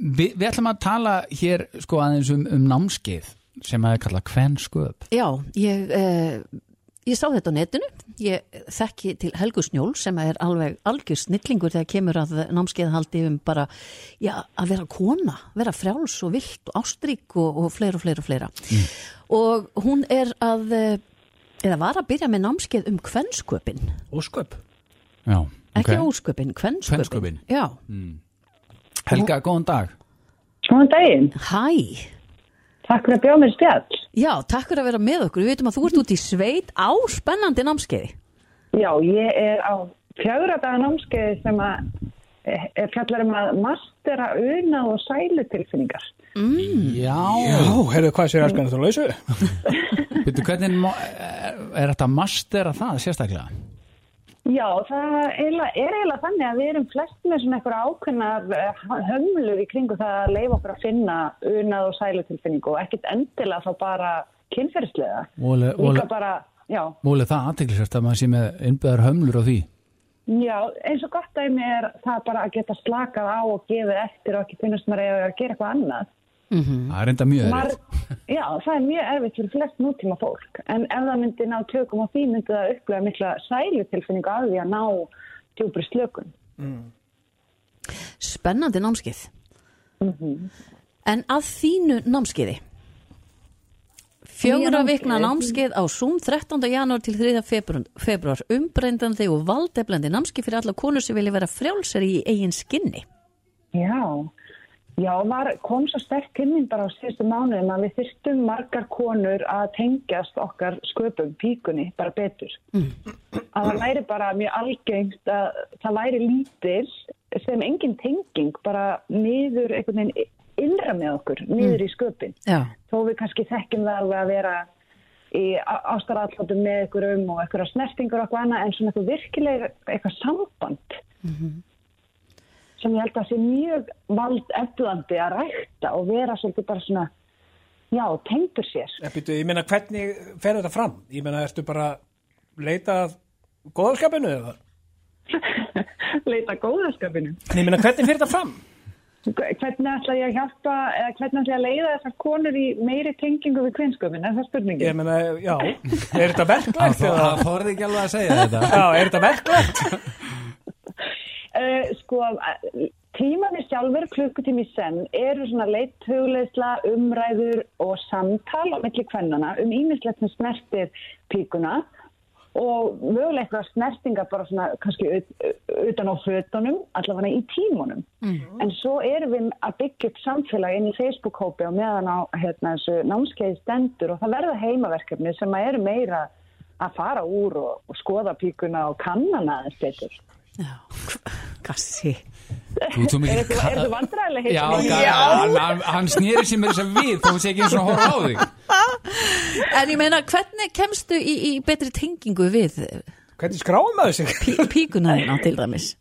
við, við ætlum að tala hér sko aðeins um, um námskeið sem að er kallað kvensköp Já, ég, uh, ég sá þetta á netinu. Ég þekki til Helgu Snjól sem er alveg algjör snillingur þegar kemur að námskeiðhaldi um bara, já, að vera kona, vera frjáls og vilt og ástrík og, og fleira og fleira og fleira. Og hún er að, eh, eða var að byrja með námskeið um kvensköpin. Ósköp. Já, Ekki ok. ósköpin, kvensköpin. Kvensköpin. Já, Helga, góðan dag Góðan daginn. hæ. Takk fyrir að bjóða mér spjall. Já, takk fyrir að vera með okkur. Við veitum að þú ert út í sveit á spennandi námskeiði. Já, ég er á fjögra daga námskeiði sem að er fjallar um að mastera unað og sælutilfinningar. Já, Já, heyrðu hvað sér elskan þetta lausu? Byrju, hvernig má- er, er þetta mastera það sérstaklega? Já, það er eiginlega þannig að við erum flest með svona eitthvað ákveðnar eh, hömlur í kringu það að leifa okkur að finna unað og sælutilfinningu og ekkit endilega þá bara kynferðslega. Móli, það aðteglisvært að maður sé með innbyggðar hömlur á því já, eins og gott dæmi er það bara að geta slakað á og gefið eftir og ekki finnast maður eiga að gera eitthvað annað. Það er enda mjög erfitt já, það er mjög erfitt fyrir flest nútíma fólk en ef það myndi ná tökum á því myndi það upplega mikla sælutilfinningu af því að ná djúbri slökun. Spennandi námskeið. Mhm. En að þínu námskeiði? Fjögra vikna námskeið. á Zoom 13. janúar til 3. februar, februar umbreyndandi og valdeflandi námskeið fyrir alla konur sem vilja vera frjálsari í eigin skinni. Já, já, var, kom svo sterk kynning bara á síðustu mánuðum að við þyrstum margar konur að tengjast okkar sköpum, píkunni, bara betur. Að það væri bara mjög algengt að það væri lítil sem engin tenging, bara niður einhvern veginn innra með okkur, niður í sköpin. Já. þó við kannski þekkjum það alveg að vera í ástarallótum með ykkur um og ykkur snertingur og eitthvað annað en svona eitthvað virkilega eitthvað samband sem ég held að sé mjög vald eflandi að rækta og vera svolítið bara svona já, tengdur sér Ég, byrju, ég meina, hvernig fer þetta fram? Ég meina, ertu bara leita að góðarskapinu eða? leita góðaskapinu Nei, ég meina, hvernig fer þetta fram? hvernig ætla ég að hjálpa eða hvernig ætla ég að leiða þessar konur í meiri tengingu við kvinsköpin, er það spurningin? Ég meina, já, er þetta verklægt eða? Það þorði ekki alveg að segja þetta Já, er þetta verklægt? Sko, tímanir sjálfur, klukkutími senn, eru svona leitt hugleisla, umræður og samtal á milli kvennana um ímislegt sem snertir píkuna og mögulega eitthvað snertinga bara svona kannski ut, utan á fötunum, allavega í tímunum. En svo erum við að byggja upp samfélag inn í Facebook-hópi og meðan á hérna, þessu námskeiði stendur og það verða heimaverkefni sem að eru meira að fara úr og, og skoða píkuna og kannana aðeins betur. Já, kassi. Þú ert svo Er mikið þetta er þetta vandræðilega Já, já. Hann, hann, snýri sér með þess að við þó sé ekki eins og horfa á þig En ég meina, hvernig kemstu í, í betri tengingu við Hvernig skráum maður sig? pí, píkuna þína til dæmis?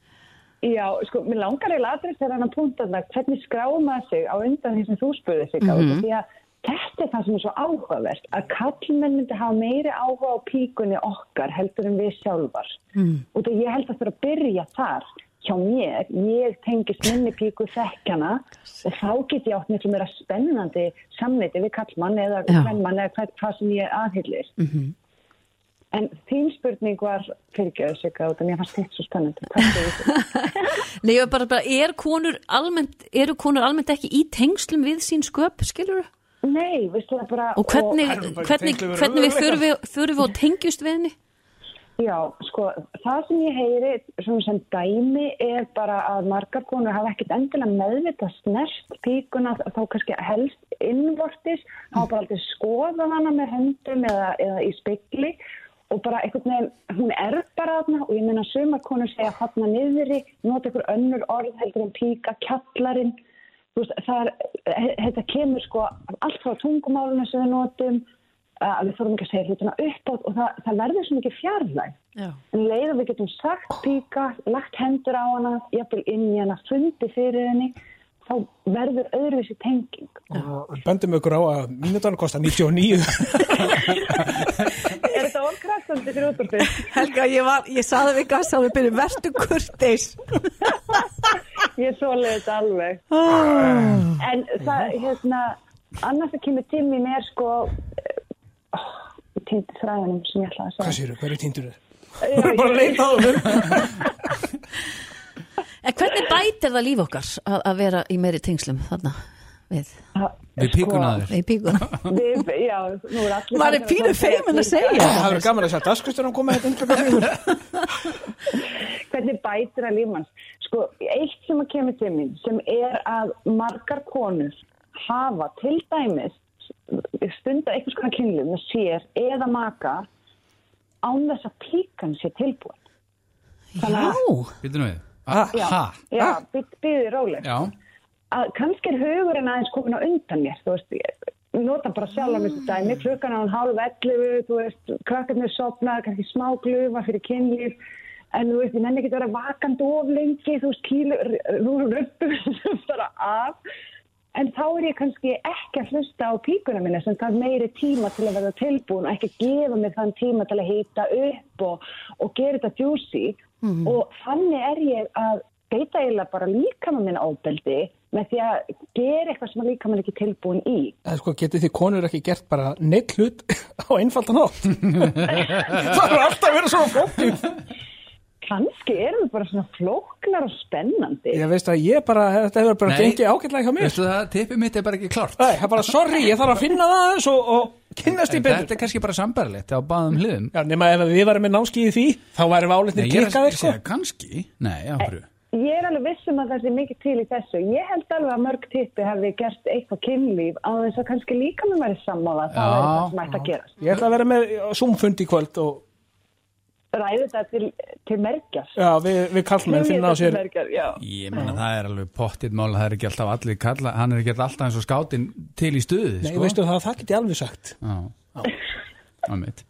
Já, sko, mér langar eiginlega aðrið þegar hann að punta þarna hvernig skráum maður sig á undan því sem þú spurði sig mm -hmm. því að þetta er það sem er svo áhugavert að kallmenn myndi hafa meiri áhuga á píkunni okkar heldur en við sjálfar mm. og það ég held að það fyrir að byrja þar hjá mér, ég tengist minni píku þekkjana og þá get ég átt miklu meira spennandi samneiti við kallmann eða hvernmann eða hvað, hvað sem ég aðhyllir -hmm. En þín spurning var fyrirgjöðu sig að mér fannst þetta svo spennandi. Þú? Nei, ég bara, bara, er konur almennt, eru konur almennt ekki í tengslum við sín sköp, skilur Nei, veistu það bara... Og hvernig, bara hvernig, við hvernig við við, förum við og tengjust við henni? Já, sko, það sem ég heyri svona sem dæmi er bara að margar konur hafa ekkert endilega meðvitað snert píkuna þá kannski helst innvortis, hafa bara aldrei skoðað hana með höndum eða, eða í spegli og bara einhvern veginn, hún er bara þarna og ég meina sumar konur segja hotna niðri, nota ykkur önnur orð heldur en píka, kjallarinn, veist, það er, þetta kemur sko allt frá tungumálunum sem við notum, að við þurfum ekki að segja hlutina upp og það, það verður svo mikið fjarlæg. Já. En leið og við getum sagt píka, lagt hendur á hana, jafnvel inn í hana, fundi fyrir henni, þá verður öðruvísi tenging. Og böndum ykkur á að mínutan kostar 99. er þetta orðkraftandi fyrir útvarpið? Helga, ég, var, ég saði við gassa og við byrjum vertu kurteis. ég svoleiði þetta alveg. En það, hérna, annars að kemur til mín er sko, oh, ég týndi þræðunum sem ég ætlaði að Hvað segja. séru, hverju týndur? Já, Þú er bara að leita á þér. En hvernig bætir það líf okkar að, að vera í meiri tengslum þarna við, Við píkuna þér í píkuna? Við, já, nú er allir... Maður er pínu feimin að segja. Það verður gaman að daskustur að koma hérna. Hvernig bætir að lífmanns? Sko, eitt sem að kemur til mín sem er að margar konur hafa til dæmis stunda einhvers konar kynlið með sér eða maka án þess að píkan sé tilbúin. Já, Býtum við. Ah, Já, Ha? já róleg. Já, Að kannski er hugurinn aðeins komin á undan mér, þú veist, ég nota bara sjálf að þessu dæmi, klukkan á hann hálf 11, þú veist, krakkarnir sopnað, kannski smá glufa fyrir kynlíf, en þú veist, ég nenni ekki að vera vakandi of lengi, þú veist, kílu, þú röpum sem bara af, en þá er ég kannski ekki að hlusta á píkuna minna sem það meiri tíma til að verða tilbúin og ekki gefa mér þann tíma til að hýta upp og, og gera þetta juicy og þannig er ég að beita eiginlega bara líkama minna ábeldi með því að gera eitthvað sem að líkama ekki tilbúin í. En sko, getið þið konur ekki gert bara neitt hlut á einfaldan átt? það er alltaf verið svona flókið. Kannski erum við bara svona flóknar og spennandi. Ég veist að ég bara, þetta hefur bara gengið ágætlega hjá mér. veistu það, tippið mitt er bara ekki klart Nei, það er bara, sorry, ég þarf að finna það aðeins og, og kynnast í Þetta betur. er kannski bara sambarlegt á báðum hliðum Já, nema ef við varum með námskið í því, þá væri er að klikkaðir, kannski Nei, á hverju Ég er alveg vissum að það sé mikið til í þessu. Ég held alveg að mörg tippi hefði gert eitthvað kynlíf á þess að kannski líka með verið sammála. Það Já, er það sem ætti að gerast. Ég ætla að vera með Zoom-fund í kvöld og Ræði þetta til, til merkjas. já, við, við kallmenn finna á sér. Merkjar, já. Ég menna það er alveg pottitt mál Það er ekki alltaf allir kalla Hann er ekki alltaf eins og skátin til í stuði Nei, sko. veistu það, það get ég alveg sagt. Já, Einmitt.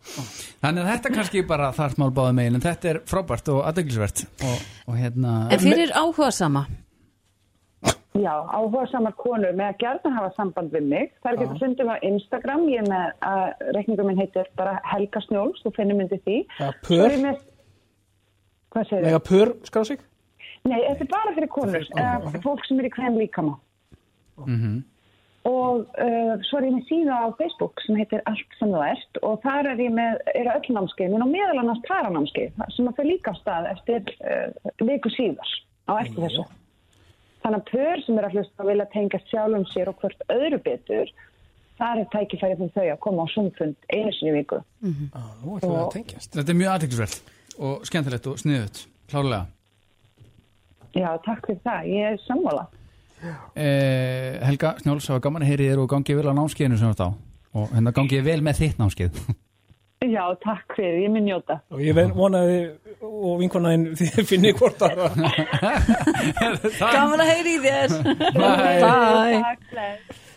Þannig að þetta kannski bara þarf mál báðum megin en þetta er frábært og aðdeglisvert og, og hérna en fyrir áhuga sama Já, áhuga samar konur með að gerðan hafa samband við mig. Það er ekki að fundum á Instagram. Ég er með að reikningum minn heitir bara Helga Snjóls, þú finnum myndi því. Já, er pör, Með... Hvað segir mega pör skrá sig. Nei, þetta er bara fyrir konur, uh, fólk sem er í hvem líkama. Og uh, svo er ég með síða á Facebook sem heitir Allt sem þú ert og þar er ég með, eru öll námskeið, minn og meðal annars paranámskeið sem að þau líka stað eftir uh, viku síðar á eftir þessu. Þannig að pör sem er að hlusta að vilja tengja sjálfum sér og hvert öðru betur, þar er tækifærið fyrir þau að koma á sumfund einu sinni í viku. Já, nú ætlum við að tengjast. Þetta er mjög aðdeglisvert og skemmtilegt og sniðut klárlega Já, takk fyrir það. Ég er sammála. eh, Helga Snjóls, það var gaman að heyri þér og gangi vel á námskeiðinu sem þú ert á og hérna gangi ég vel með þitt námskeið Já, takk fyrir. Ég mun njóta. Og ég vonaði og vinkonaðin þið finnir hvort aðra. Gaman að heyri þér Bye. Bye bless.